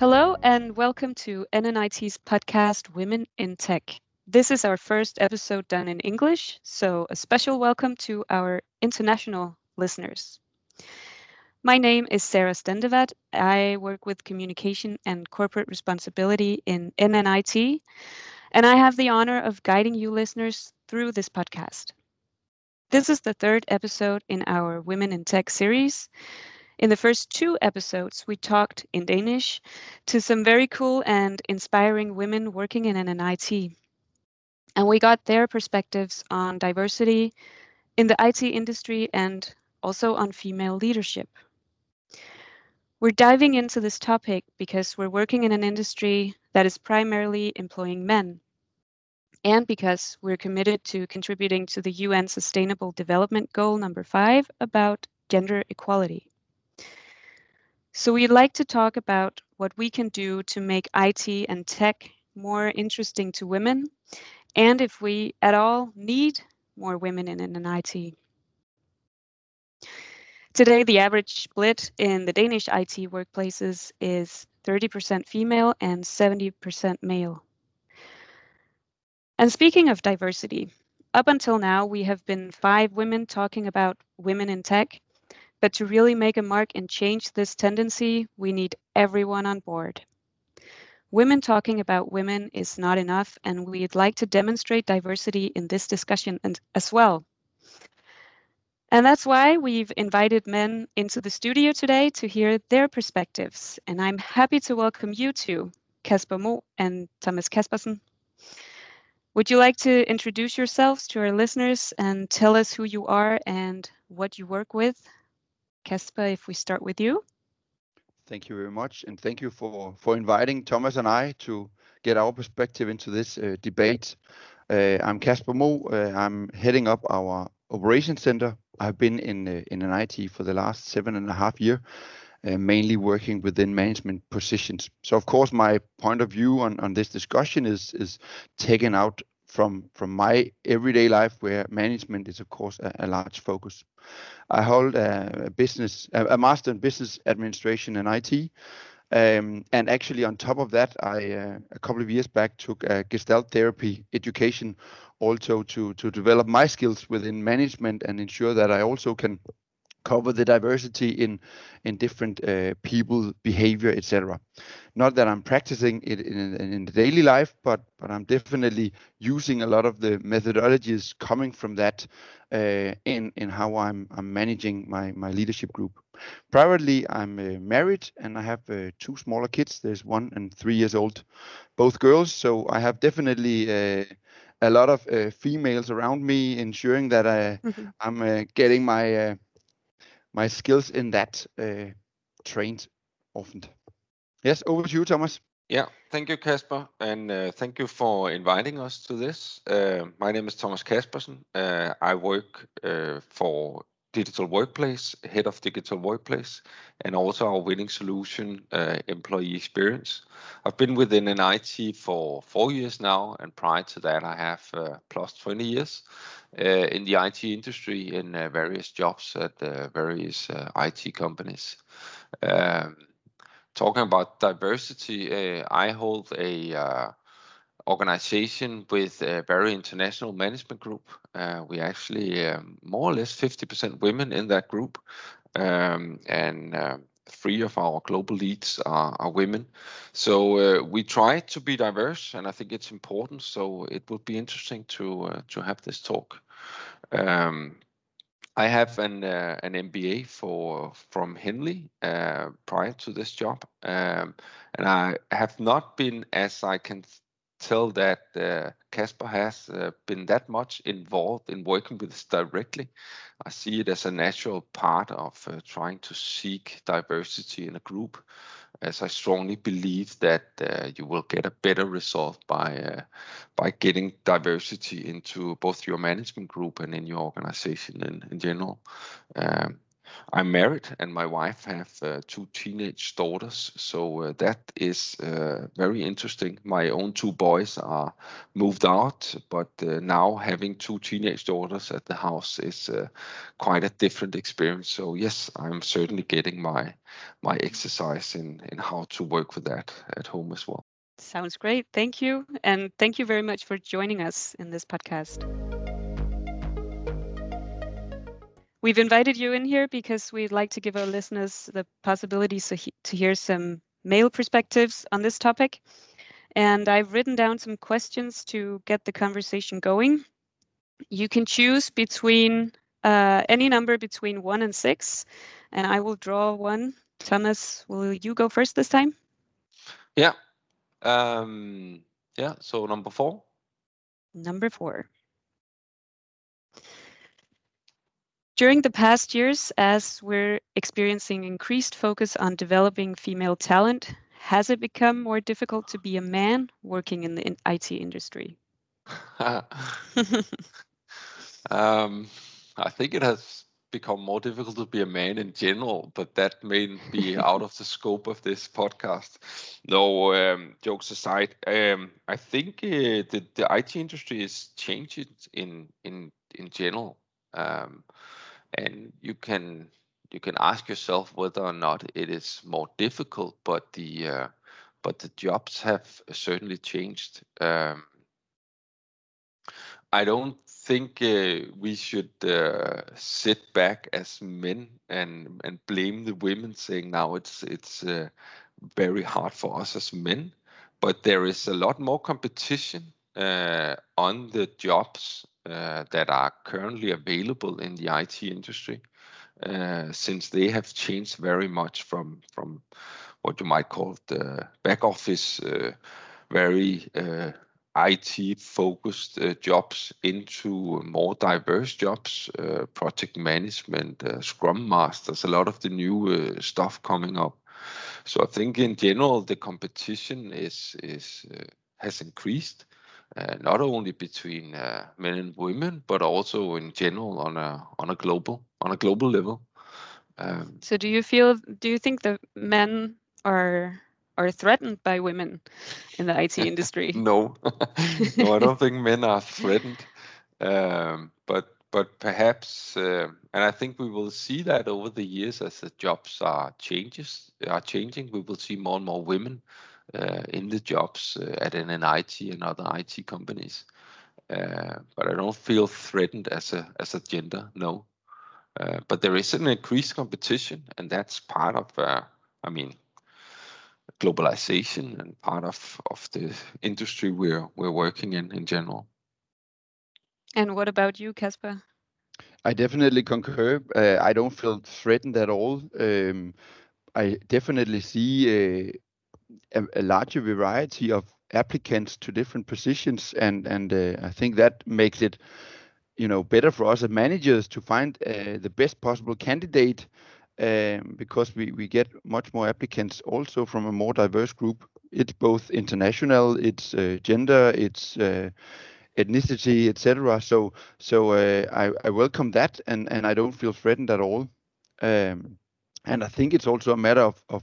Hello, and welcome to NNIT's podcast, Women in Tech. This is our first episode done in English, so a special welcome to our international listeners. My name is Sarah Stendevad. I work with communication and corporate responsibility in NNIT, and I have the honor of guiding you listeners through this podcast. This is the third episode in our Women in Tech series, in the first two episodes, we talked in Danish to some very cool and inspiring women working in NNIT. And we got their perspectives on diversity in the IT industry and also on female leadership. We're diving into this topic because we're working in an industry that is primarily employing men, and because we're committed to contributing to the UN Sustainable Development Goal number five about gender equality. So we'd like to talk about what we can do to make IT and tech more interesting to women, and if we at all need more women in, in IT. Today, the average split in the Danish IT workplaces is 30% female and 70% male. And speaking of diversity, up until now, we have been five women talking about women in tech, but to really make a mark and change this tendency, we need everyone on board. Women talking about women is not enough, and we'd like to demonstrate diversity in this discussion as well. And that's why we've invited men into the studio today to hear their perspectives. And I'm happy to welcome you two, Kasper Mo and Thomas Kaspersen. Would you like to introduce yourselves to our listeners and tell us who you are and what you work with? Kasper, if we start with you. Thank you very much, and thank you for, for inviting Thomas and I to get our perspective into this uh, debate. Uh, I'm Kasper Mo. Uh, I'm heading up our operations center. I've been in uh, in NNIT for the last seven and a half year, uh, mainly working within management positions. So, of course, my point of view on, on this discussion is is taken out from from my everyday life where management is of course a, a large focus. I hold a business a, master in business administration and IT. Um, and actually, on top of that, I uh, a couple of years back took a Gestalt therapy education, also to to develop my skills within management and ensure that I also can cover the diversity in in different uh, people behavior etc not that i'm practicing it in, in, in, the daily life but but i'm definitely using a lot of the methodologies coming from that uh, in in how i'm i'm managing my my leadership group. Privately i'm uh, married and i have uh, two smaller kids. There's one and three years old both girls. So i have definitely uh, a lot of uh, females around me ensuring that I, mm-hmm. i'm getting my my skills in that uh, trained often. Yes, over to you, Thomas. Yeah, thank you, Kasper, and uh, thank you for inviting us to this. Uh, my name is Thomas Kaspersen. Uh, I work uh, for Digital Workplace, head of Digital Workplace, and also our winning solution, uh, employee experience. I've been within NNIT for four years now, and prior to that, I have uh, plus 20 years uh, in the IT industry in uh, various jobs at uh, various uh, IT companies. Um, talking about diversity, I hold a organization with a very international management group. Uh, we actually um, more or less 50% women in that group, um, and uh, three of our global leads are, are women. So uh, we try to be diverse, and I think it's important. So it would be interesting to uh, to have this talk. Um, I have an uh, an MBA for from Henley uh, prior to this job, um, and I have not been, as I can tell that uh, Kasper has uh, been that much involved in working with this directly. I see it as a natural part of uh, trying to seek diversity in a group, as I strongly believe that uh, you will get a better result by uh, by getting diversity into both your management group and in your organization in, in general. Um, I'm married and my wife have uh, two teenage daughters, so uh, that is uh, very interesting. My own two boys are moved out, but uh, now having two teenage daughters at the house is uh, quite a different experience. So yes, I'm certainly getting my my exercise in in how to work with that at home as well. Sounds great. Thank you, and thank you very much for joining us in this podcast. We've invited you in here because we'd like to give our listeners the possibility to, he- to hear some male perspectives on this topic. And I've written down some questions to get the conversation going. You can choose between uh, any number between one and six, and I will draw one. Thomas, will you go first this time? Yeah. Um, yeah. So number four. Number four. During the past years, as we're experiencing increased focus on developing female talent, has it become more difficult to be a man working in the IT industry? um, I think it has become more difficult to be a man in general, but that may be out of the scope of this podcast. No, um, jokes aside, um, I think uh, the, the IT industry is changing in in in general. Um, and you can you can ask yourself whether or not it is more difficult, but the uh, but the jobs have certainly changed. Um, I don't think uh, we should uh, sit back as men and and blame the women, saying now it's it's uh, very hard for us as men. But there is a lot more competition uh, on the jobs that are currently available in the IT industry, uh, since they have changed very much from from what you might call the back office, uh, very IT focused uh, jobs into more diverse jobs, uh, project management, uh, scrum masters, a lot of the new stuff coming up. So I think in general the competition is is has increased uh, not only between uh, men and women, but also in general on a on a global on a global level. Um, so, do you feel? Do you think that men are are threatened by women in the IT industry? no, no, I don't think men are threatened. Um, but but perhaps, uh, and I think we will see that over the years as the jobs are changes are changing. We will see more and more women in the jobs uh, at NNIT and other IT companies. Uh, but I don't feel threatened as a as a gender, no. but there is an increased competition, and that's part of, I mean, globalization and part of of the industry we're we're working in in general. And what about you, Kasper? I definitely concur. Uh, I don't feel threatened at all. Um, I definitely see uh, a, a larger variety of applicants to different positions, and and uh, I think that makes it, you know, better for us as managers to find uh, the best possible candidate, um, because we we get much more applicants also from a more diverse group. It's both international, it's uh, gender, it's uh, ethnicity, etc. So so uh, I I welcome that, and and I don't feel threatened at all. Um, and I think it's also a matter of of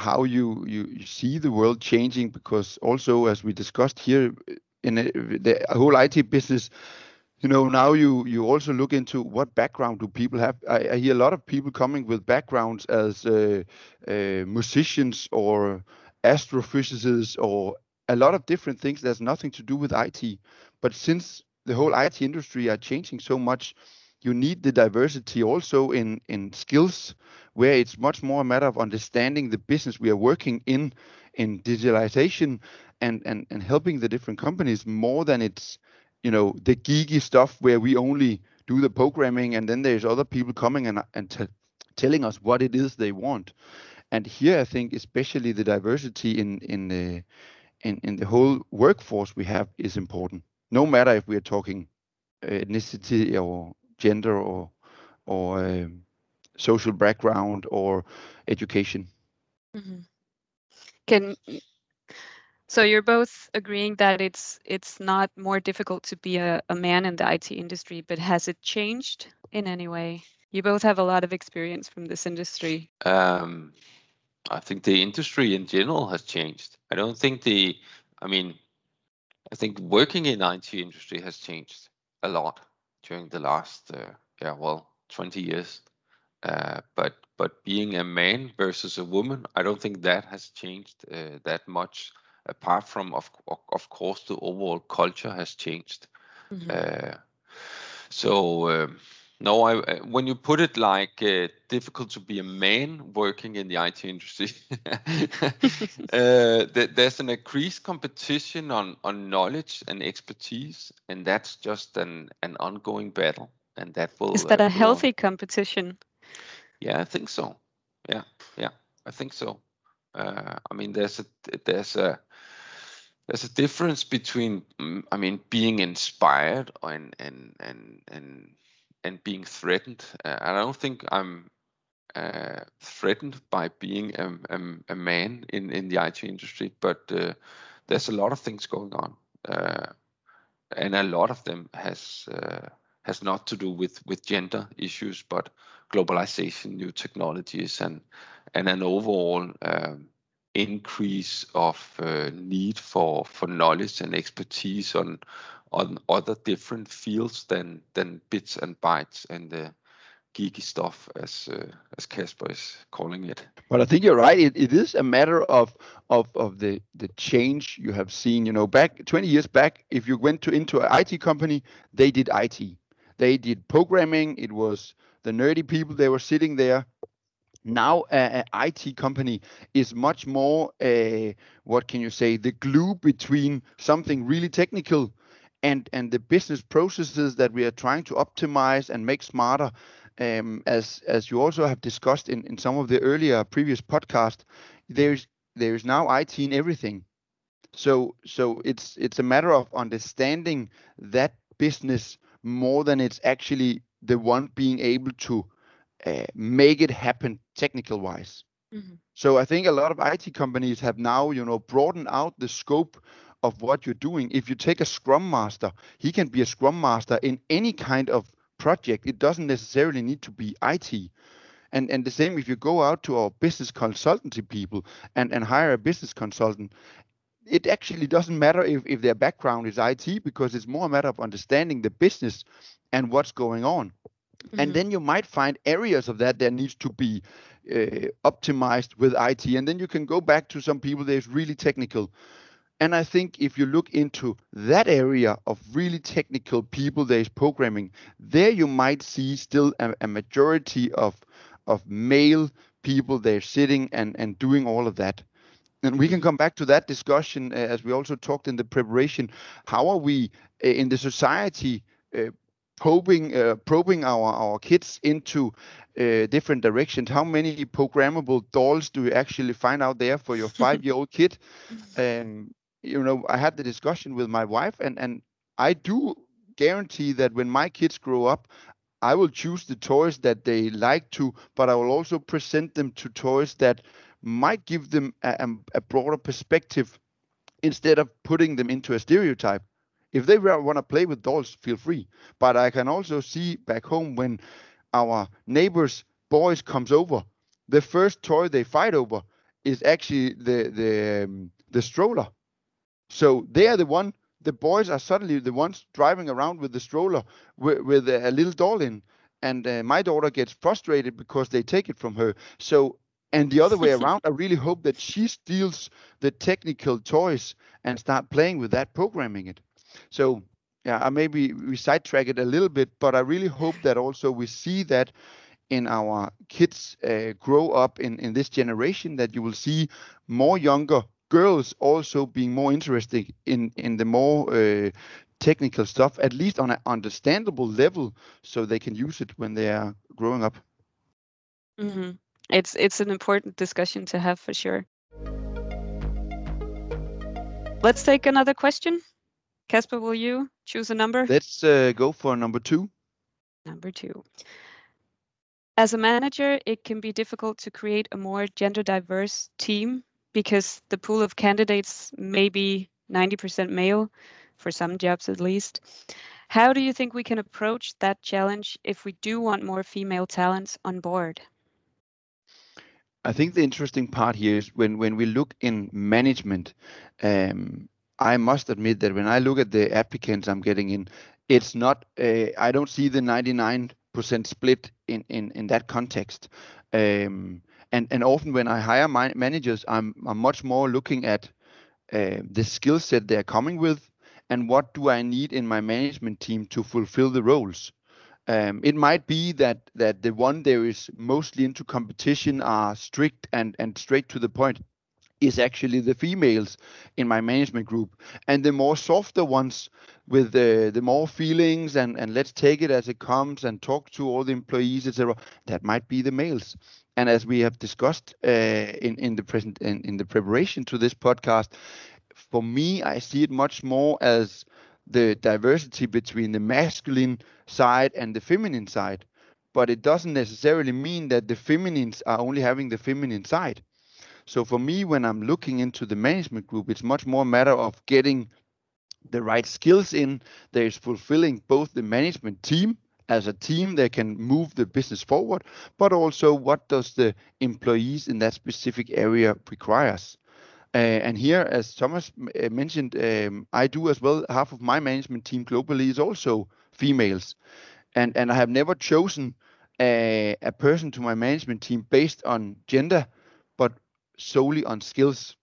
how you, you, you see the world changing because also as we discussed here in a, the whole IT business you know now you you also look into what background do people have. I, I hear a lot of people coming with backgrounds as uh, uh, musicians or astrophysicists or a lot of different things that's nothing to do with it but since the whole it industry are changing so much you need the diversity also in in skills where it's much more a matter of understanding the business we are working in in digitalization and and and helping the different companies more than it's you know the geeky stuff where we only do the programming and then there's other people coming and and t- telling us what it is they want. And here i think especially the diversity in in the in, in the whole workforce we have is important no matter if we are talking ethnicity or gender or or um, social background or education. Mm-hmm. Can so you're both agreeing that it's it's not more difficult to be a, a man in the IT industry, but has it changed in any way? You both have a lot of experience from this industry. Um, I think the industry in general has changed. I don't think the, I mean, I think working in IT industry has changed a lot during the last, uh, yeah, well, 20 years. Uh, but but being a man versus a woman, I don't think that has changed uh, that much. Apart from, of of course, the overall culture has changed. Mm-hmm. Uh, so um, no, I, uh, when you put it like uh, difficult to be a man working in the IT industry, uh, th- there's an increased competition on, on knowledge and expertise, and that's just an, an ongoing battle. And that will is that uh, a healthy on. competition? Yeah, I think so. Yeah, yeah, I think so. Uh, I mean, there's a there's a there's a difference between mm, I mean being inspired and and and and and being threatened. Uh, I don't think I'm uh, threatened by being a, a, a, man in, in the IT industry, but uh, there's a lot of things going on, uh, and a lot of them has uh, has not to do with with gender issues, but globalization, new technologies, and and an overall um, increase of uh, need for for knowledge and expertise on on other different fields than than bits and bytes and the geeky stuff as uh, as Kasper is calling it. But I think you're right. It, it is a matter of of of the the change you have seen. You know, back 20 years back, if you went to into an IT company, they did IT. They did programming. It was the nerdy people. They were sitting there. Now, an IT company is much more, uh, what can you say, the glue between something really technical and and the business processes that we are trying to optimize and make smarter um, as as you also have discussed in, in some of the earlier previous podcast there's there's now IT in everything so so it's it's a matter of understanding that business more than it's actually the one being able to uh, make it happen technical wise mm-hmm. so i think a lot of it companies have now you know broadened out the scope of what you're doing. If you take a scrum master, he can be a scrum master in any kind of project. It doesn't necessarily need to be IT. And and the same if you go out to our business consultancy people and, and hire a business consultant, it actually doesn't matter if, if their background is IT because it's more a matter of understanding the business and what's going on. Mm-hmm. And then you might find areas of that that needs to be uh, optimized with IT. And then you can go back to some people that's really technical and I think if you look into that area of really technical people that is programming, there you might see still a, a majority of of male people they're sitting and, and doing all of that. And we can come back to that discussion uh, as we also talked in the preparation. How are we uh, in the society uh, probing uh, probing our our kids into uh, different directions? How many programmable dolls do you actually find out there for your five year old kid? Um, you know, I had the discussion with my wife, and and I do guarantee that when my kids grow up, I will choose the toys that they like to, but I will also present them to toys that might give them a, a broader perspective instead of putting them into a stereotype. If they want to play with dolls, feel free. But I can also see back home when our neighbors' boys comes over, the first toy they fight over is actually the the um, the stroller so they are the one. The boys are suddenly the ones driving around with the stroller with, with a little doll in, and uh, my daughter gets frustrated because they take it from her. So and the other way around, I really hope that she steals the technical toys and start playing with that, programming it. So yeah, I maybe we sidetrack it a little bit, but I really hope that also we see that in our kids uh, grow up in in this generation that you will see more younger girls also being more interested in in the more uh, technical stuff, at least on an understandable level, so they can use it when they are growing up. Mm-hmm. It's it's an important discussion to have for sure. Let's take another question. Kasper, will you choose a number? Let's uh, go for number two. Number two. As a manager, it can be difficult to create a more gender diverse team because the pool of candidates may be 90% male for some jobs at least. How do you think we can approach that challenge if we do want more female talents on board? I think the interesting part here is when, when we look in management, um, I must admit that when I look at the applicants I'm getting in, it's not, uh, I don't see the 99% split in, in, in that context. Um, and, and often when I hire my managers, I'm, I'm much more looking at uh, the skill set they're coming with and what do I need in my management team to fulfill the roles. Um, it might be that that the one there is mostly into competition are strict and and straight to the point is actually the females in my management group. And the more softer ones with the the more feelings and and let's take it as it comes and talk to all the employees etc that might be the males. And as we have discussed uh, in in the present in, in the preparation to this podcast for me i see it much more as the diversity between the masculine side and the feminine side. But it doesn't necessarily mean that the feminines are only having the feminine side so for me when i'm looking into the management group it's much more a matter of getting the right skills in there is fulfilling both the management team as a team they can move the business forward but also what does the employees in that specific area requires uh, and here, as Thomas uh, mentioned, um, I do as well. Half of my management team globally is also females, and and I have never chosen a, a person to my management team based on gender, solely on skills.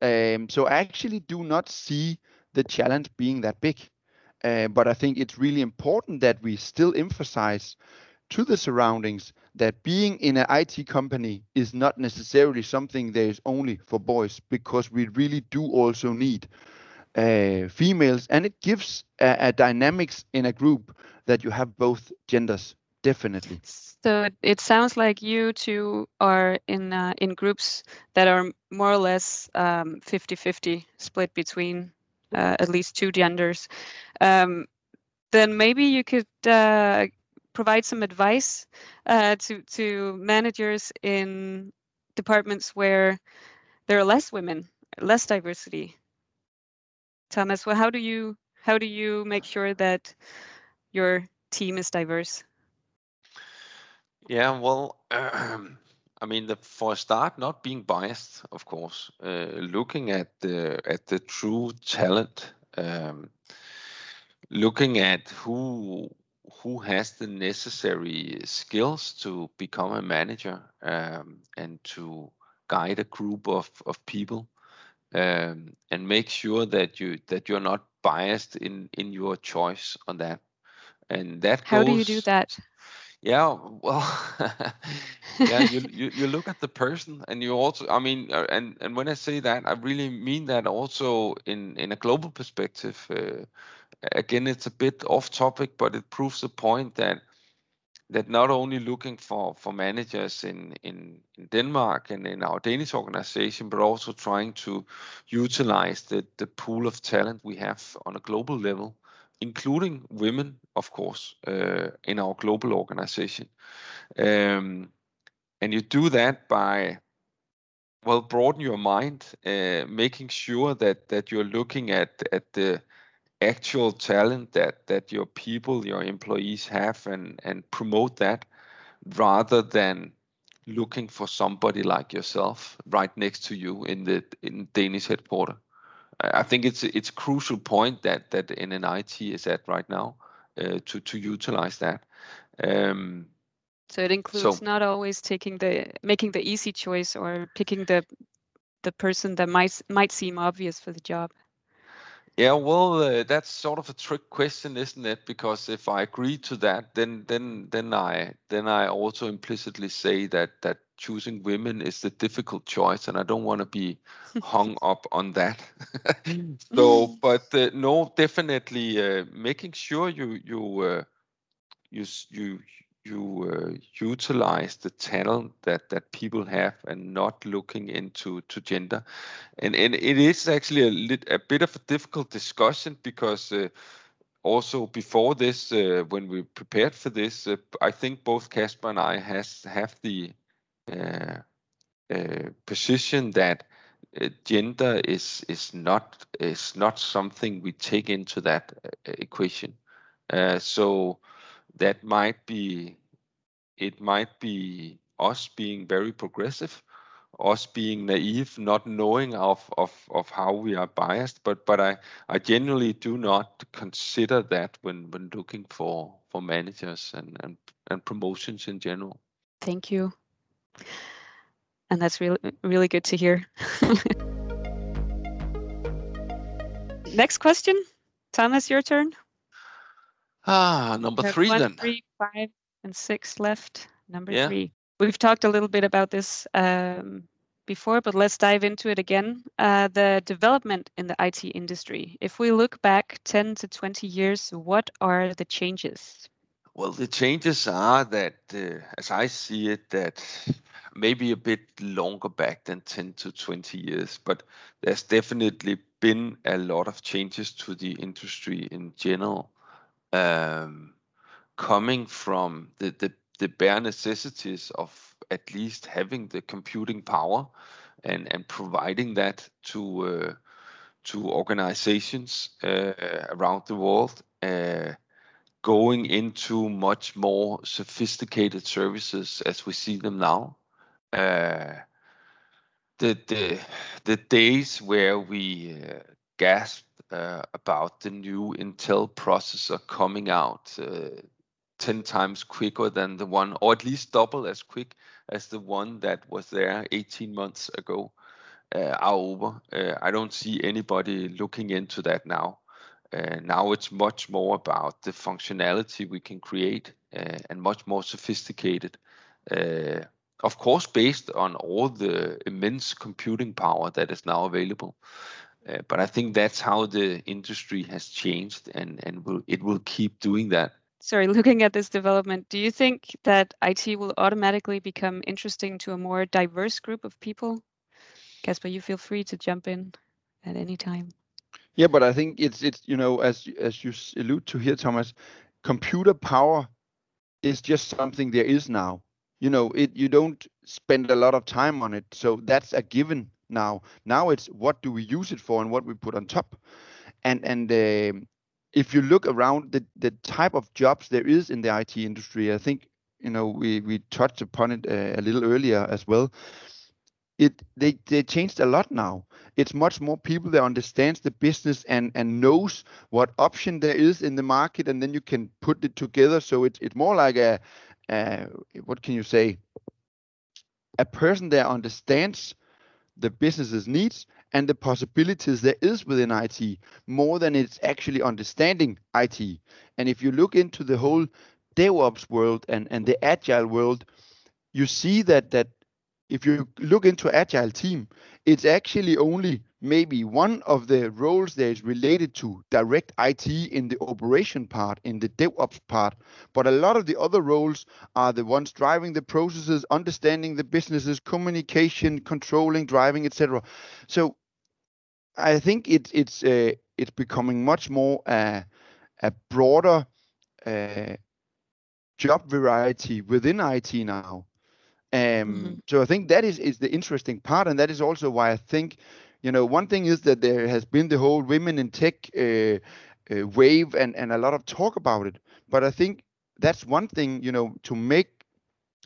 Um, so I actually do not see the challenge being that big, uh, but I think it's really important that we still emphasize to the surroundings that being in an IT company is not necessarily something that is only for boys because we really do also need uh, females. And it gives a, a, dynamics in a group that you have both genders definitely so it sounds like you two are in uh, in groups that are more or less 50-50 um, split between uh, at least two genders um, then maybe you could uh, provide some advice uh, to to managers in departments where there are less women, less diversity. Thomas, well, how do you how do you make sure that your team is diverse? Yeah, well, um, I mean, the, for a start, not being biased, of course, uh, looking at the at the true talent, um, looking at who who has the necessary skills to become a manager um, and to guide a group of, of people um, and make sure that you that you're not biased in in your choice on that. And that how goes, do you do that yeah well yeah you, you you look at the person and you also i mean uh, and and when i say that i really mean that also in in a global perspective uh, again, it's a bit off topic, but it proves the point that that not only looking for for managers in in, in Denmark and in our Danish organization, but also trying to utilize the the pool of talent we have on a global level, including women, of course, uh, in our global organization. Um, and you do that by well broaden your mind, uh, making sure that that you're looking at at the actual talent that that your people, your employees have, and and promote that rather than looking for somebody like yourself right next to you in the in Danish headquarter. I think it's it's a crucial point that that NNIT is at right now uh, to to utilize that. Um, so it includes so, not always taking the making the easy choice or picking the the person that might might seem obvious for the job. Yeah, well, uh, that's sort of a trick question, isn't it? Because if I agree to that, then then then I then I also implicitly say that that choosing women is the difficult choice, and I don't want to be hung up on that. so, but uh, no, definitely uh, making sure you you uh, you you you uh, utilize the talent that that people have and not looking into to gender and and it is actually a, lit, a bit of a difficult discussion because uh, also before this uh, when we prepared for this uh, i think both kasper and i has have the Uh, uh, position that uh, gender is is not is not something we take into that equation Uh, so that might be it might be us being very progressive, us being naive, not knowing of, of, of how we are biased, but but I, I generally do not consider that when, when looking for, for managers and, and, and promotions in general. Thank you. And that's really really good to hear. Next question. Thomas, your turn. Ah, number three one, then. Three, five, and six left. Number Yeah. three. We've talked a little bit about this um, before, but let's dive into it again. Uh, the development in the IT industry. If we look back 10 to 20 years, what are the changes? Well, the changes are that, uh, as I see it, that maybe a bit longer back than 10 to 20 years, but there's definitely been a lot of changes to the industry in general, um, coming from the, the, the bare necessities of at least having the computing power and, and providing that to uh, to organizations uh, around the world. Uh, going into much more sophisticated services as we see them now. Uh, the the the days where we uh, gasped uh, about the new Intel processor coming out uh, ten times quicker than the one, or at least double as quick as the one that was there 18 months ago, are over. I don't see anybody looking into that now. Uh, now it's much more about the functionality we can create uh, and much more sophisticated. Uh, of course, based on all the immense computing power that is now available. But I think that's how the industry has changed, and it will keep doing that. Sorry, looking at this development, do you think that IT will automatically become interesting to a more diverse group of people? Kasper, you feel free to jump in at any time. Yeah, but I think it's it's you know as as you allude to here, Thomas, computer power is just something there is now. You know, it you don't spend a lot of time on it, so that's a given now. Now it's what do we use it for and what we put on top, and and um if you look around the the type of jobs there is in the IT industry, I think you know we we touched upon it uh, a little earlier as well it they they changed a lot now. It's much more people that understands the business and and knows what option there is in the market and then you can put it together. So it's it's more like a uh, what can you say? A person that understands the business's needs and the possibilities there is within IT more than it's actually understanding IT and if you look into the whole DevOps world and and the agile world you see that that if you look into agile team, it's actually only maybe one of the roles that is related to direct IT in the operation part, in the DevOps part. But a lot of the other roles are the ones driving the processes, understanding the businesses, communication, controlling, driving, etc. So I think it's it's uh, it's becoming much more uh, a broader uh, job variety within IT now. Um, Mhm. So I think that is is the interesting part, and that is also why I think, you know, one thing is that there has been the whole women in tech uh, uh, wave and and a lot of talk about it. But I think that's one thing, you know, to make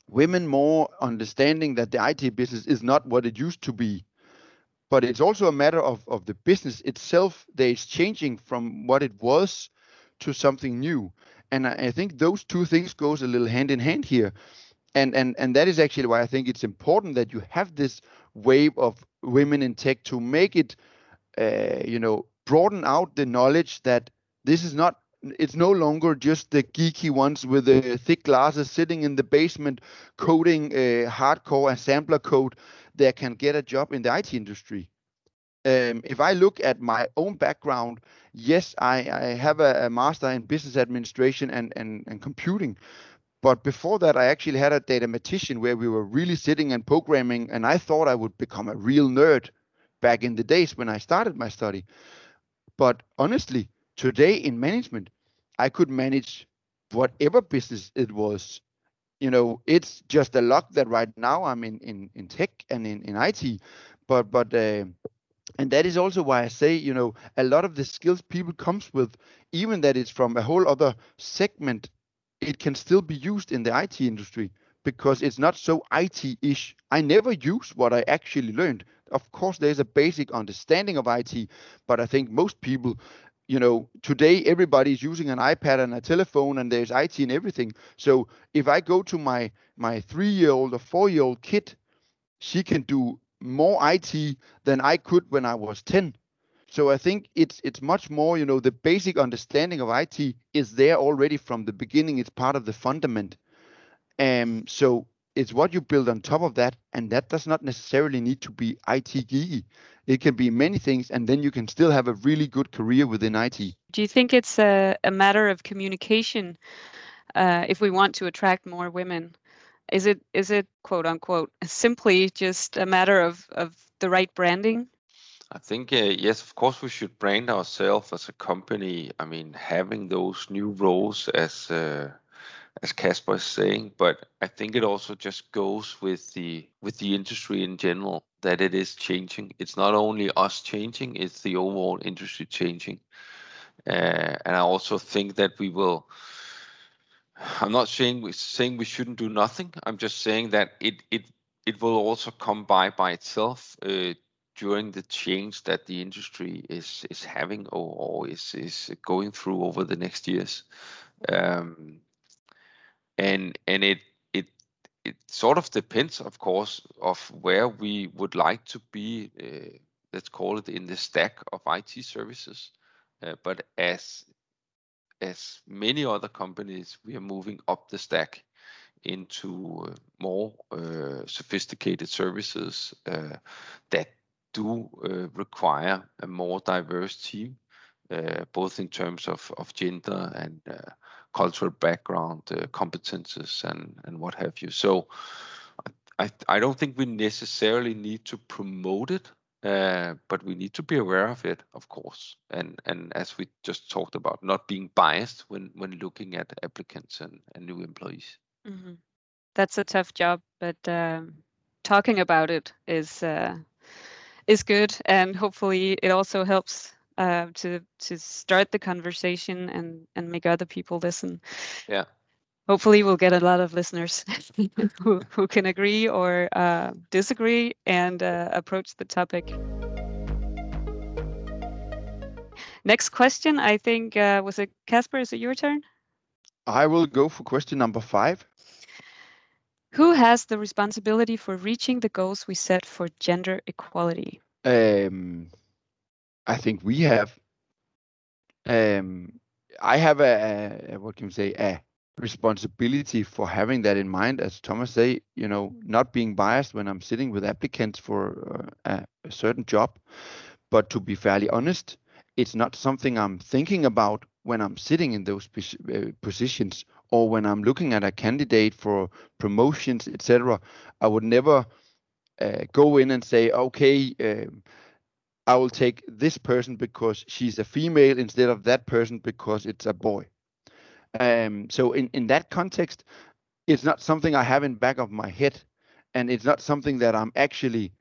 women more understanding that the IT business is not what it used to be. But it's also a matter of of the business itself that is changing from what it was to something new. And I, I think those two things goes a little hand in hand here and and and that is actually why I think it's important that you have this wave of women in tech to make it, uh, you know, broaden out the knowledge that this is not. It's no longer just the geeky ones with the thick glasses sitting in the basement coding uh, hardcore assembler code that can get a job in the IT industry. Um, if I look at my own background, yes, I, I have a, a master in business administration and, and, and computing, but before that, I actually had a datamatician where we were really sitting and programming, and I thought I would become a real nerd back in the days when I started my study. But honestly, today in management, I could manage whatever business it was. You know, it's just a luck that right now I'm in in, in tech and in, in IT. But but uh, and that is also why I say, you know, a lot of the skills people comes with, even that it's from a whole other segment, it can still be used in the IT industry because it's not so IT-ish. I never use what I actually learned. Of course, there's a basic understanding of IT, but I think most people, you know, today everybody's using an iPad and a telephone, and there's IT in everything. So if I go to my my three-year-old or four-year-old kid, she can do more IT than I could when I was 10. So I think it's it's much more, you know, the basic understanding of IT is there already from the beginning. It's part of the fundament. Um, so it's what you build on top of that, and that does not necessarily need to be IT geeky. It can be many things, and then you can still have a really good career within IT. Do you think it's a, a matter of communication uh, if we want to attract more women? Is it is it quote unquote simply just a matter of of the right branding? I think uh, yes, of course we should brand ourselves as a company. I mean, having those new roles as uh, as Kasper is saying, but I think it also just goes with the with the industry in general that it is changing. It's not only us changing; it's the overall industry changing. Uh, and I also think that we will I'm not saying we saying we shouldn't do nothing. I'm just saying that it it it will also come by by itself uh, during the change that the industry is is having or, or is is going through over the next years, um, and and it it it sort of depends, of course, of where we would like to be. Uh, let's call it in the stack of IT services. Uh, but as as many other companies, we are moving up the stack into uh, more uh, sophisticated services uh, that do require a more diverse team, both in terms of, of gender and cultural background, competences, and, and what have you. So I, I don't think we necessarily need to promote it uh, but we need to be aware of it, of course, and and as we just talked about, not being biased when when looking at applicants and, and new employees. Mm-hmm. That's a tough job, but um, talking about it is uh, is good, and hopefully it also helps uh, to to start the conversation and and make other people listen. Yeah hopefully we'll get a lot of listeners who, who can agree or uh, disagree and uh, approach the topic. Next question, I think, uh, was it Kasper? Is it your turn? I will go for question number five. Who has the responsibility for reaching the goals we set for gender equality? Um, I think we have. Um, I have a, a, what can you say a responsibility for having that in mind as thomas say you know not being biased when i'm sitting with applicants for uh, a, certain job but to be fairly honest it's not something i'm thinking about when i'm sitting in those uh, positions or when i'm looking at a candidate for promotions etc i would never uh, go in and say okay um, i will take this person because she's a female instead of that person because it's a boy um, so in, in that context, it's not something I have in back of my head, and it's not something that I'm actually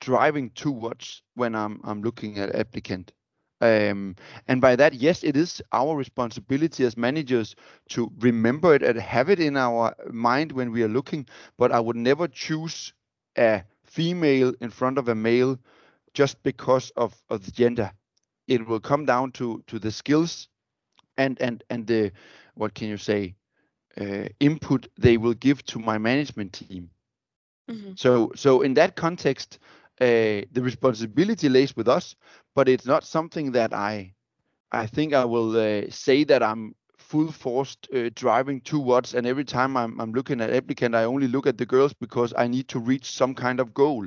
driving towards when I'm I'm looking at applicant. Um, and by that, yes, it is our responsibility as managers to remember it and have it in our mind when we are looking. But I would never choose a female in front of a male just because of, of the gender. It will come down to to the skills and and and the what can you say uh, input they will give to my management team. Mm-hmm. So so in that context, uh, the responsibility lays with us, but it's not something that I I think I will uh, say that I'm full forced uh, driving towards and every time I'm, I'm looking at applicant i only look at the girls because i need to reach some kind of goal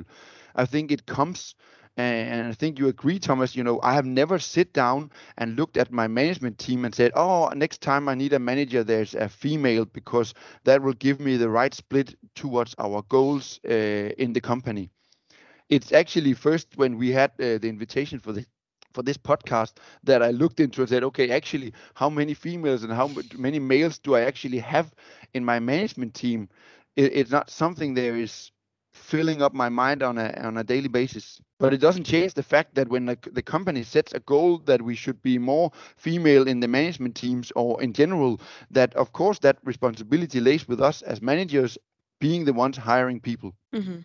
i think it comes and I think you agree, Thomas. You know, I have never sit down and looked at my management team and said, "Oh, next time I need a manager, there's a female because that will give me the right split towards our goals uh, in the company." It's actually first when we had uh, the invitation for the for this podcast that I looked into and said, okay, actually, how many females and how many males do I actually have in my management team? It, it's not something there is filling up my mind on a on a daily basis. But it doesn't change the fact that when the, the company sets a goal that we should be more female in the management teams or in general, that of course that responsibility lays with us as managers, being the ones hiring people. Mm-hmm.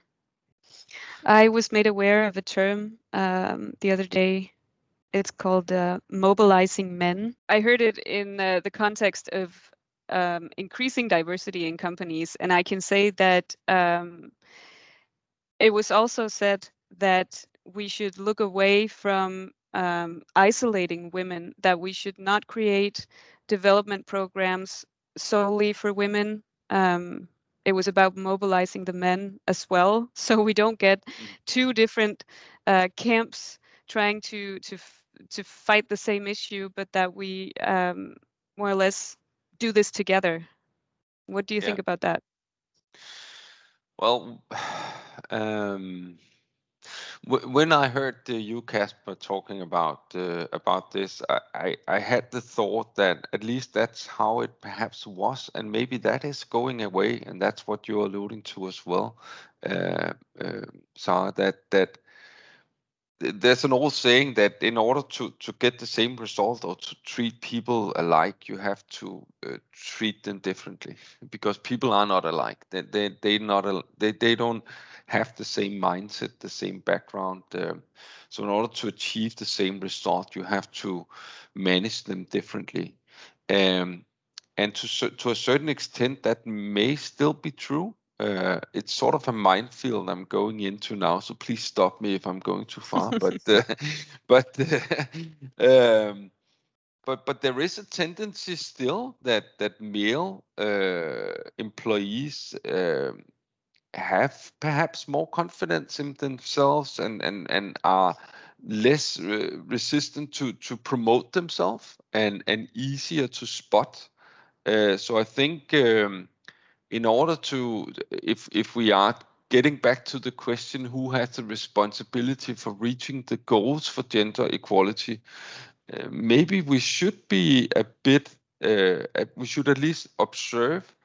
I was made aware of a term um, the other day. It's called uh, mobilizing men. I heard it in uh, the context of um, increasing diversity in companies, and I can say that um, it was also said that we should look away from um, isolating women, that we should not create development programs solely for women. Um, it was about mobilizing the men as well, so we don't get mm. two different uh, camps trying to to to fight the same issue, but that we um, more or less do this together. What do you yeah. think about that? Well, um, when I heard uh, you, Kasper, talking about uh, about this, I, I, I, had the thought that at least that's how it perhaps was, and maybe that is going away, and that's what you're alluding to as well, uh, uh, Sarah. That that there's an old saying that in order to, to get the same result or to treat people alike, you have to uh, treat them differently because people are not alike. They they they not they they don't have the same mindset, the same background. Um, so in order to achieve the same result, you have to manage them differently. Um, and to to a certain extent, that may still be true. Uh, it's sort of a minefield I'm going into now, so please stop me if I'm going too far. but uh, but uh, um, but but there is a tendency still that that male uh, employees um, have perhaps more confidence in themselves and and and are less uh, resistant to to promote themselves and and easier to spot. Uh, so I think. Um, in order to, if if we are getting back to the question, who has the responsibility for reaching the goals for gender equality? Uh, maybe we should be a bit, uh, we should at least observe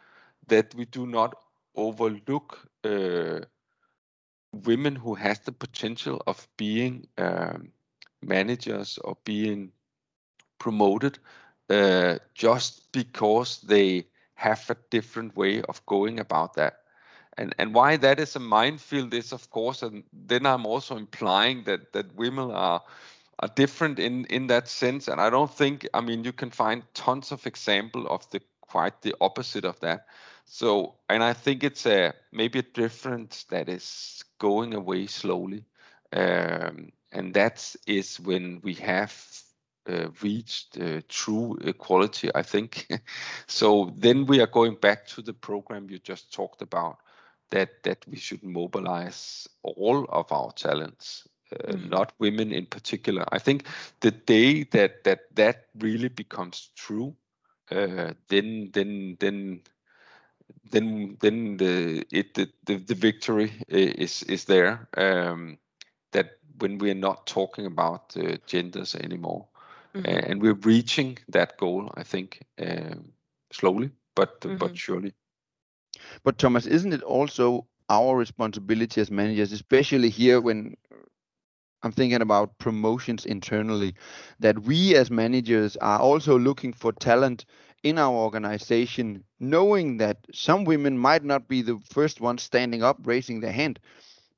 that we do not overlook uh, women who has the potential of being um, managers or being promoted uh, just because they have a different way of going about that. And and why that is a minefield is of course, and then I'm also implying that that women are are different in in that sense. And I don't think I mean you can find tons of example of the quite the opposite of that. So and I think it's a maybe a difference that is going away slowly. Um, and that is when we have uh, reached uh, true equality, I think. so then we are going back to the program you just talked about, that that we should mobilize all of our talents, uh, mm. not women in particular. I think the day that that that really becomes true, uh, then then then then then the it the the, the victory is is there. Um, that when we are not talking about uh, genders anymore. Mm-hmm. and we're reaching that goal, I think, um, slowly but mm-hmm. but surely. But Thomas, isn't it also our responsibility as managers, especially here when I'm thinking about promotions internally, that we as managers are also looking for talent in our organization, knowing that some women might not be the first ones standing up, raising their hand,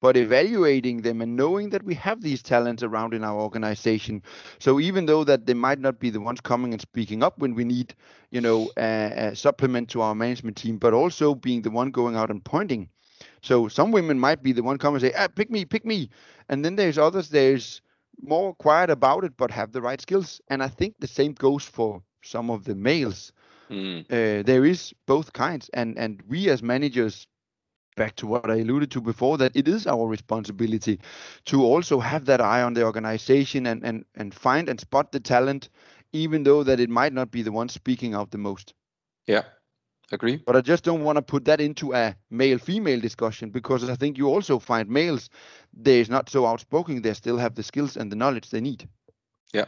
but evaluating them and knowing that we have these talents around in our organization. So even though that they might not be the ones coming and speaking up when we need, you know, a, a supplement to our management team, but also being the one going out and pointing. So some women might be the one coming and say, ah, pick me, pick me. And then there's others, there's more quiet about it, but have the right skills. And I think the same goes for some of the males. Mm. Uh, there is both kinds, and and we as managers back to what I alluded to before, that it is our responsibility to also have that eye on the organization and and and find and spot the talent, even though that it might not be the one speaking out the most. Yeah, agree. But I just don't want to put that into a male-female discussion because I think you also find males they're not so outspoken. They still have the skills and the knowledge they need. Yeah,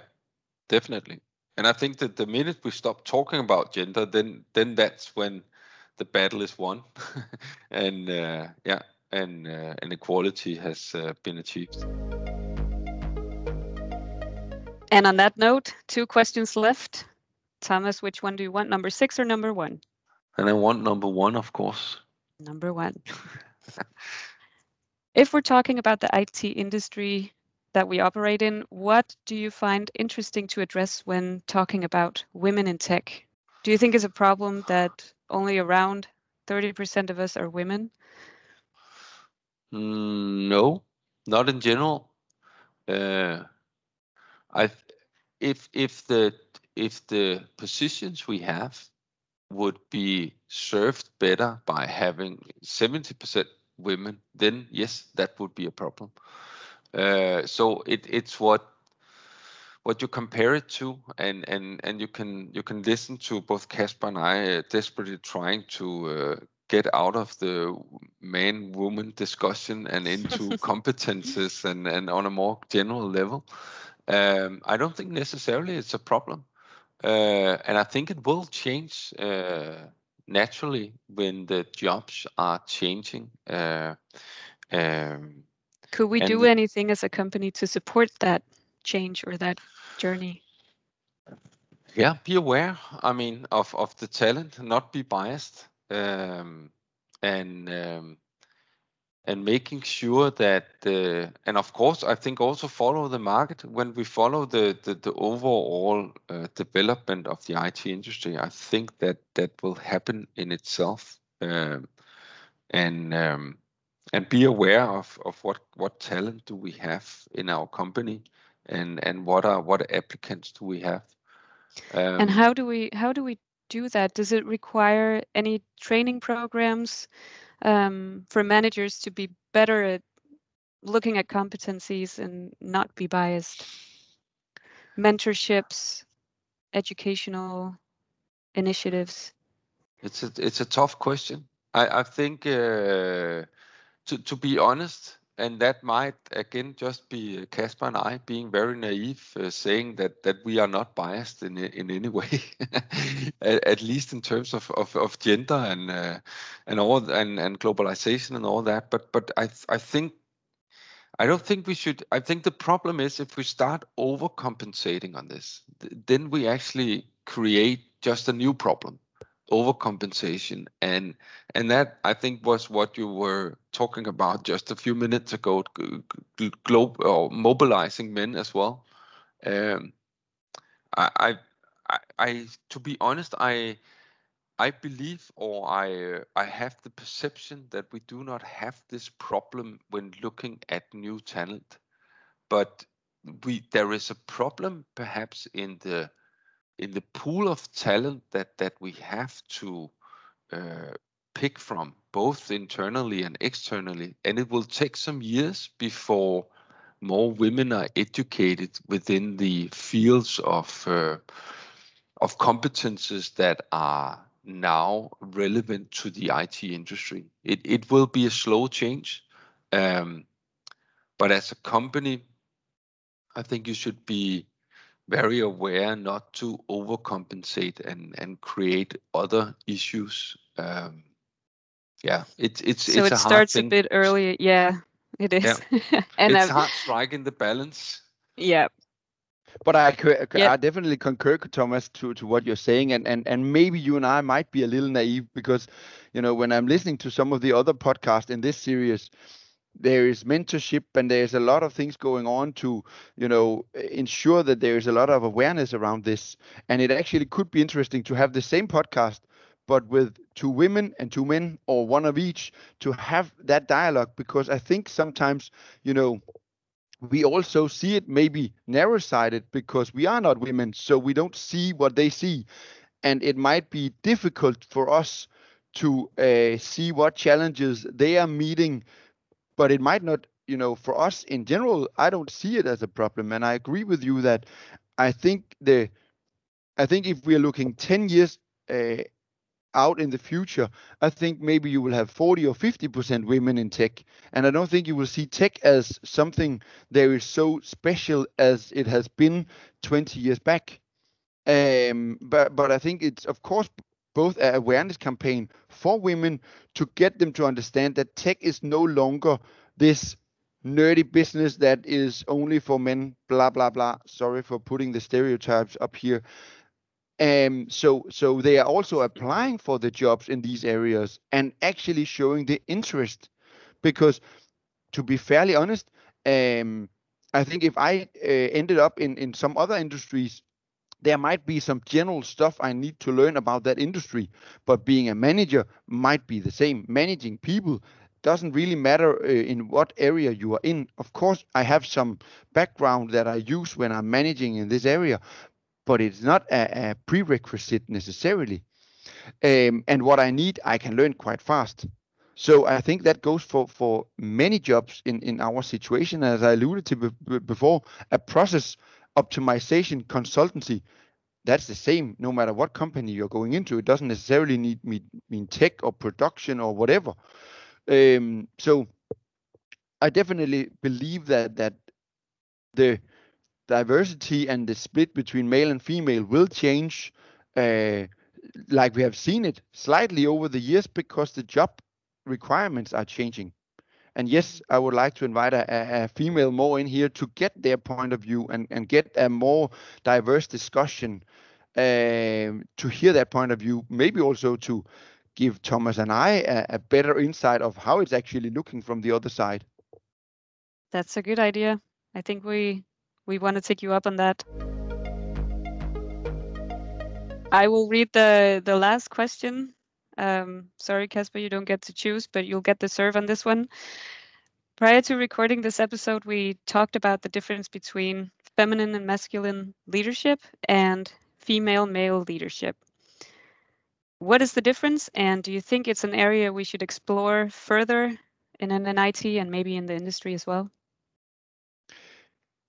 definitely. And I think that the minute we stop talking about gender, then then that's when the battle is won. and uh, yeah, and uh, and equality has uh, been achieved. And on that note, two questions left. Thomas, which one do you want, number six or number one? And I want number one, of course. Number one. if we're talking about the IT industry that we operate in, what do you find interesting to address when talking about women in tech? Do you think it's a problem that only around 30% of us are women? Mm, no, not in general. Uh, I, if if the if the positions we have would be served better by having 70% women, then yes, that would be a problem. Uh, so it, it's what what you compare it to, and and and you can you can listen to both Kasper and I uh, desperately trying to uh, get out of the man woman discussion and into competences and and on a more general level. Um, I don't think necessarily it's a problem. Uh, and I think it will change uh, naturally when the jobs are changing. Uh, um, Could we do anything as a company to support that change or that journey? Yeah, be aware. I mean, of of the talent, not be biased, um, and um, and making sure that uh, and of course i think also follow the market when we follow the the, the overall uh, development of the it industry i think that that will happen in itself um, and um, and be aware of of what what talent do we have in our company and and what are what applicants do we have um, and how do we how do we do that does it require any training programs um, for managers to be better at looking at competencies and not be biased. Mentorships, educational initiatives. It's a it's a tough question. I I think uh, to to be honest, and that might again just be Kasper and I being very naive, uh, saying that that we are not biased in in any way, at, at, least in terms of of, of gender and uh, and all and and globalization and all that. But but I I think I don't think we should. I think the problem is if we start overcompensating on this, th- then we actually create just a new problem overcompensation. And and that i think was what you were talking about just a few minutes ago globe or mobilizing men as well. Um, I, I i to be honest i i believe or i i have the perception that we do not have this problem when looking at new talent. But we there is a problem perhaps in the in the pool of talent that that we have to uh, pick from, both internally and externally, and it will take some years before more women are educated within the fields of uh, of competences that are now relevant to the IT industry. It it will be a slow change, um, but as a company, I think you should be very aware not to overcompensate and and create other issues. Um, yeah, it's it's so it's it a starts hard a bit early. Yeah, it is. Yeah. and it's hard striking the balance. Yeah. But I, I definitely concur, Thomas, to, to what you're saying, and, and and maybe you and I might be a little naive because, you know, when I'm listening to some of the other podcasts in this series, there is mentorship and there's a lot of things going on to you know ensure that there is a lot of awareness around this. And it actually could be interesting to have the same podcast but with two women and two men or one of each to have that dialogue. Because i think sometimes you know we also see it maybe narrow sided because we are not women so we don't see what they see. And it might be difficult for us to uh, see what challenges they are meeting but it might not you know for us in general i don't see it as a problem and i agree with you that i think the i think if we are looking 10 years uh, out in the future i think maybe you will have 40 or 50% women in tech and i don't think you will see tech as something that is so special as it has been 20 years back. Um, but but i think it's of course both an awareness campaign for women to get them to understand that tech is no longer this nerdy business that is only for men, blah blah blah. Sorry for putting the stereotypes up here. Um, so so they are also applying for the jobs in these areas and actually showing the interest, because to be fairly honest, um, I think if I uh, ended up in in some other industries, there might be some general stuff I need to learn about that industry, but being a manager might be the same. Managing people doesn't really matter uh, in what area you are in. Of course, I have some background that I use when I'm managing in this area, but it's not a, a prerequisite necessarily. Um, and what I need, I can learn quite fast. So I think that goes for, for many jobs in, in our situation, as I alluded to before, a process optimization consultancy. That's the same no matter what company you're going into. It doesn't necessarily need me, mean tech or production or whatever. Um, so I definitely believe that that the diversity and the split between male and female will change, uh, like we have seen it slightly over the years because the job requirements are changing. And yes, I would like to invite a, a female more in here to get their point of view and, and get a more diverse discussion um, to hear that point of view. Maybe also to give Thomas and I a, a better insight of how it's actually looking from the other side. That's a good idea. I think we we want to take you up on that. I will read the the last question um, sorry, Kasper, you don't get to choose, but you'll get the serve on this one. Prior to recording this episode, we talked about the difference between feminine and masculine leadership and female male leadership. What is the difference, and do you think it's an area we should explore further in an NNIT and maybe in the industry as well?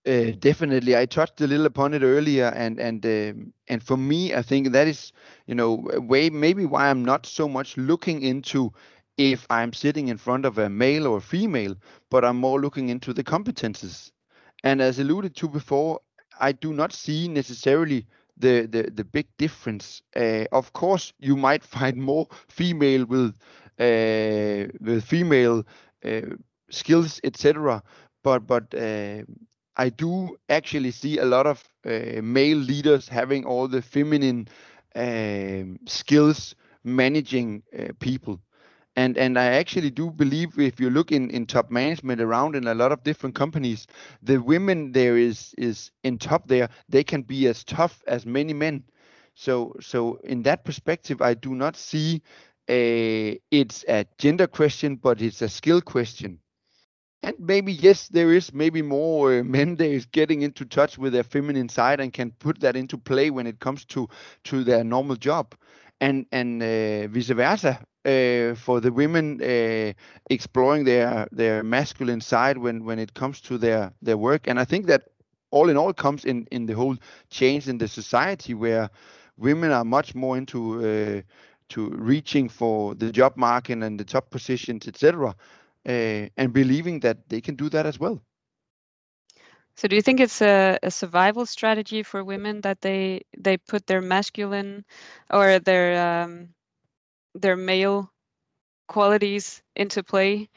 Uh, definitely, I touched a little upon it earlier, and and um, and for me, I think that is, you know, way maybe why I'm not so much looking into if I'm sitting in front of a male or a female, but I'm more looking into the competences. And as alluded to before, I do not see necessarily the the, the big difference. Uh, of course, you might find more female with uh, with female uh, skills, etc. But but uh, I do actually see a lot of uh, male leaders having all the feminine um, skills managing uh, people. And, and I actually do believe if you look in, in top management around in a lot of different companies, the women there is is in top there, they can be as tough as many men. So so in that perspective, I do not see a, it's a gender question, but it's a skill question and maybe yes there is maybe more uh, men that is getting into touch with their feminine side and can put that into play when it comes to to their normal job. And and uh, vice versa uh, for the women uh, exploring their their masculine side when when it comes to their their work. And i think that all in all comes in in the whole change in the society where women are much more into uh, to reaching for the job market and the top positions etc uh, and believing that they can do that as well. So, do you think it's a, a, survival strategy for women that they they put their masculine or their um, their male qualities into play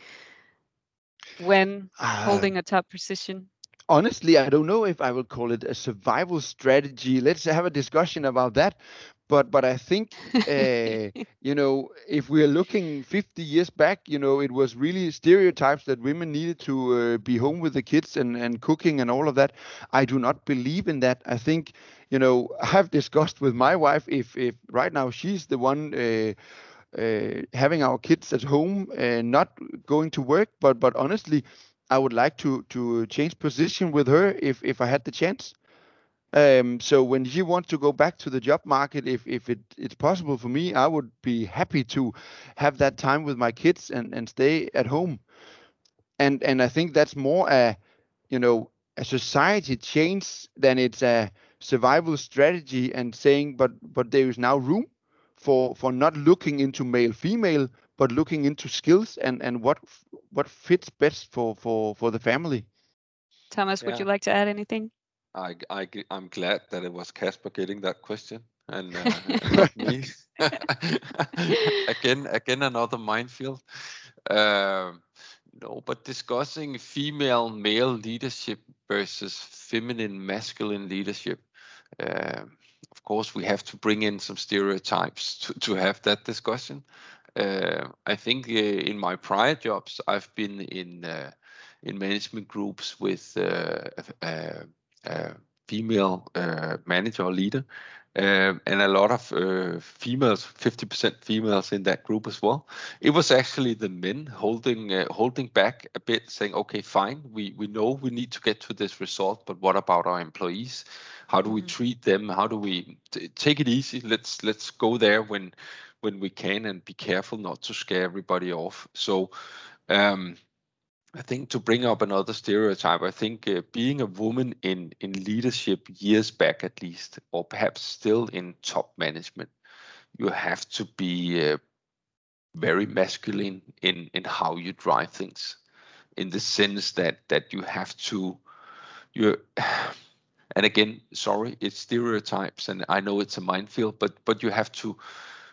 when uh, holding a top position? Honestly, I don't know if I would call it a survival strategy. Let's have a discussion about that but but I think uh, you know if we are looking 50 years back, you know it was really stereotypes that women needed to uh, be home with the kids and and cooking and all of that. I do not believe in that. I think you know I've discussed with my wife if if right now she's the one. Uh, uh, having our kids at home and not going to work, but but honestly, I would like to to change position with her if if I had the chance. Um, so when she wants to go back to the job market, if if it, it's possible for me, I would be happy to have that time with my kids and, and stay at home. And and I think that's more a you know a society change than it's a survival strategy and saying but but there is now room for for not looking into male female but looking into skills and and what what fits best for for for the family. Thomas, would you like to add anything? I, I, I'm glad that it was Kasper getting that question. and uh, not me. again, again, another minefield. Uh, no, but discussing female male leadership versus feminine masculine leadership. Uh, of course, we have to bring in some stereotypes to, to have that discussion. Uh, I think uh, in my prior jobs, I've been in uh, in management groups with uh, uh, female manager or leader, um, and a lot of uh, females, 50% females in that group as well. It was actually the men holding uh, holding back a bit, saying, "Okay, fine, we we know we need to get to this result, but what about our employees? How do we mm-hmm. treat them? How do we t- take it easy? Let's let's go there when when we can, and be careful not to scare everybody off." So. Um, I think to bring up another stereotype, I think uh, being a woman in in leadership years back at least, or perhaps still in top management, you have to be uh, very masculine in in how you drive things, in the sense that that you have to you. And again, sorry, it's stereotypes, and I know it's a minefield, but but you have to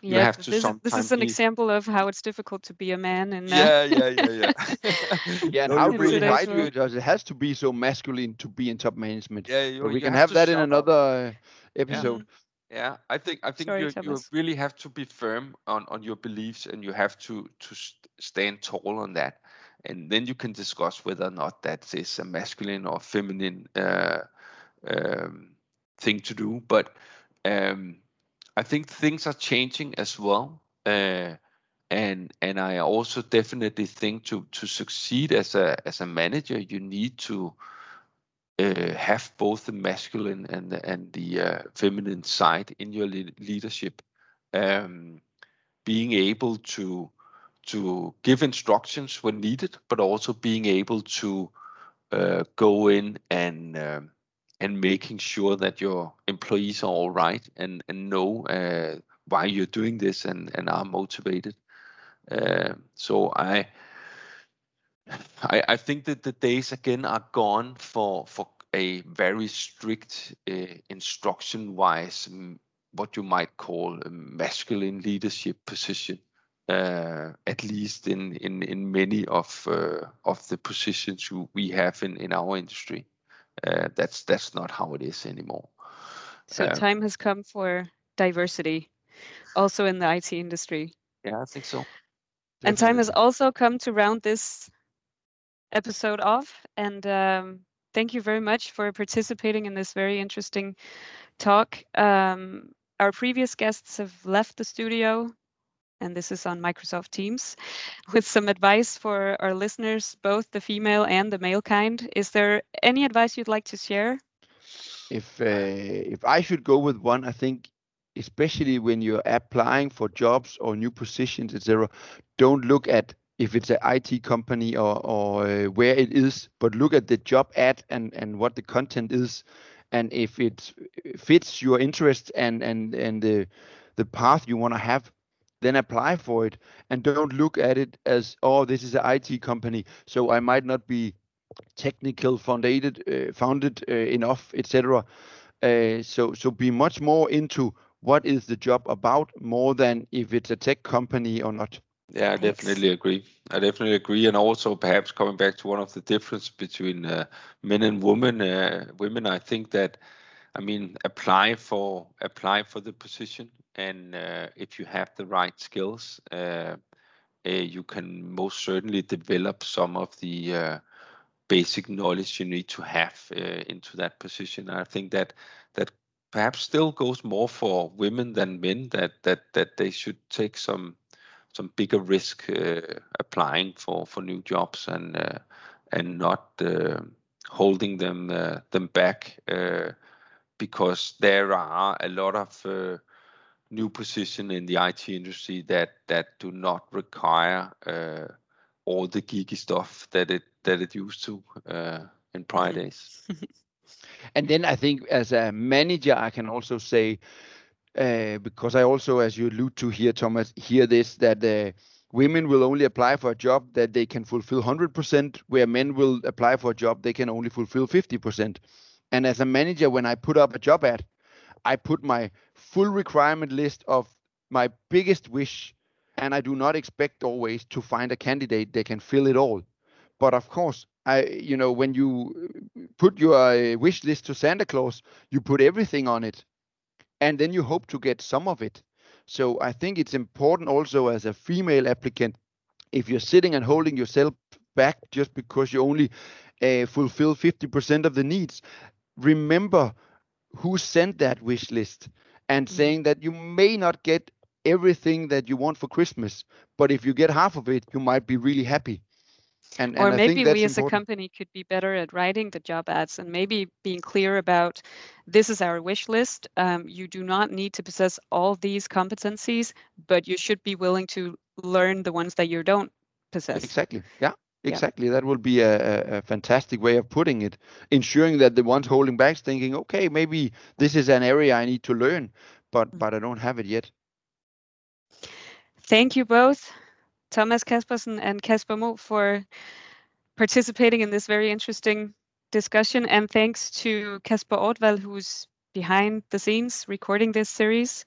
you yeah, have to this, sometimes this is an be, example of how it's difficult to be a man and uh, yeah yeah yeah yeah yeah and No, how you really really right have you to- does it has to be so masculine to be in top management yeah you, but we you can have, to that in shout out. another uh, episode Yeah, I think I think Sorry, you you Thomas. really have to be firm on on your beliefs, and you have to to st- stand tall on that, and then you can discuss whether or not that is a masculine or feminine uh, um, thing to do. But um, I think things are changing as well, uh, and and I also definitely think to to succeed as a as a manager, you need to uh, have both the masculine and the, and the uh, feminine side in your le- leadership. Um, being able to to give instructions when needed, but also being able to uh, go in and um, and making sure that your employees are all right and and know uh, why you're doing this and and are motivated. Uh, so I I, I think that the days again are gone for for a very strict uh, instruction wise what you might call a masculine leadership position uh, at least in in in many of uh, of the positions we have in in our industry uh, that's that's not how it is anymore so Um, time has come for diversity also in the IT industry. yeah i think so And time has also come to round this episode off. And um, thank you very much for participating in this very interesting talk. Um, our previous guests have left the studio, and this is on Microsoft Teams, with some advice for our listeners, both the female and the male kind. Is there any advice you'd like to share? if uh, if I should go with one, I think especially when you're applying for jobs or new positions, etc., don't look at if it's an IT company or or uh, where it is, but look at the job ad and and what the content is, and if it fits your interest and and and the the path you want to have, then apply for it and don't look at it as oh this is an IT company, so I might not be technical founded uh, founded uh, enough etc uh, so so be much more into what is the job about more than if it's a tech company or not Yeah, I Thanks. definitely agree. I definitely agree, and also perhaps coming back to one of the difference between uh, men and women. Uh, women, I think that, I mean, apply for apply for the position, and uh, if you have the right skills, uh, uh, you can most certainly develop some of the uh, basic knowledge you need to have uh, into that position. I think that that perhaps still goes more for women than men. That that that they should take some some bigger risk applying for for new jobs and and not holding them them back because there are a lot of new position in the IT industry that that do not require uh, all the geeky stuff that it that it used to uh, in prior Mhm. days. and then i think as a manager i can also say uh, because i also as you allude to here thomas hear this that uh, women will only apply for a job that they can fulfill 100% where men will apply for a job they can only fulfill 50% and as a manager when i put up a job ad I put my full requirement list of my biggest wish, and I do not expect always to find a candidate that can fill it all. But of course, I, you know, when you put your uh, wish list to Santa Claus, you put everything on it, and then you hope to get some of it. So I think it's important also as a female applicant, if you're sitting and holding yourself back just because you only uh, fulfill 50% of the needs, remember who sent that wish list and mm. saying that you may not get everything that you want for Christmas, but if you get half of it, you might be really happy. And, or and maybe we as important. a company could be better at writing the job ads and maybe being clear about this is our wish list. Um, you do not need to possess all these competencies, but you should be willing to learn the ones that you don't possess. Exactly. Yeah. Exactly. Yeah. That would be a, a, fantastic way of putting it, ensuring that the ones holding back is thinking, okay, maybe this is an area I need to learn, but mm-hmm. but I don't have it yet. Thank you both, Thomas Kaspersen and Kasper Mo, for participating in this very interesting discussion. And thanks to Kasper Ortval, who's behind the scenes recording this series.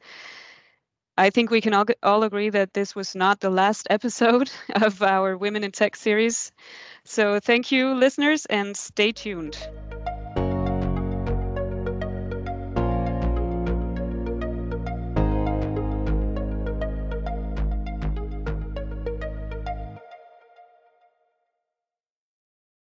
I think we can all, all agree that this was not the last episode of our Women in Tech series. So thank you, listeners, and stay tuned.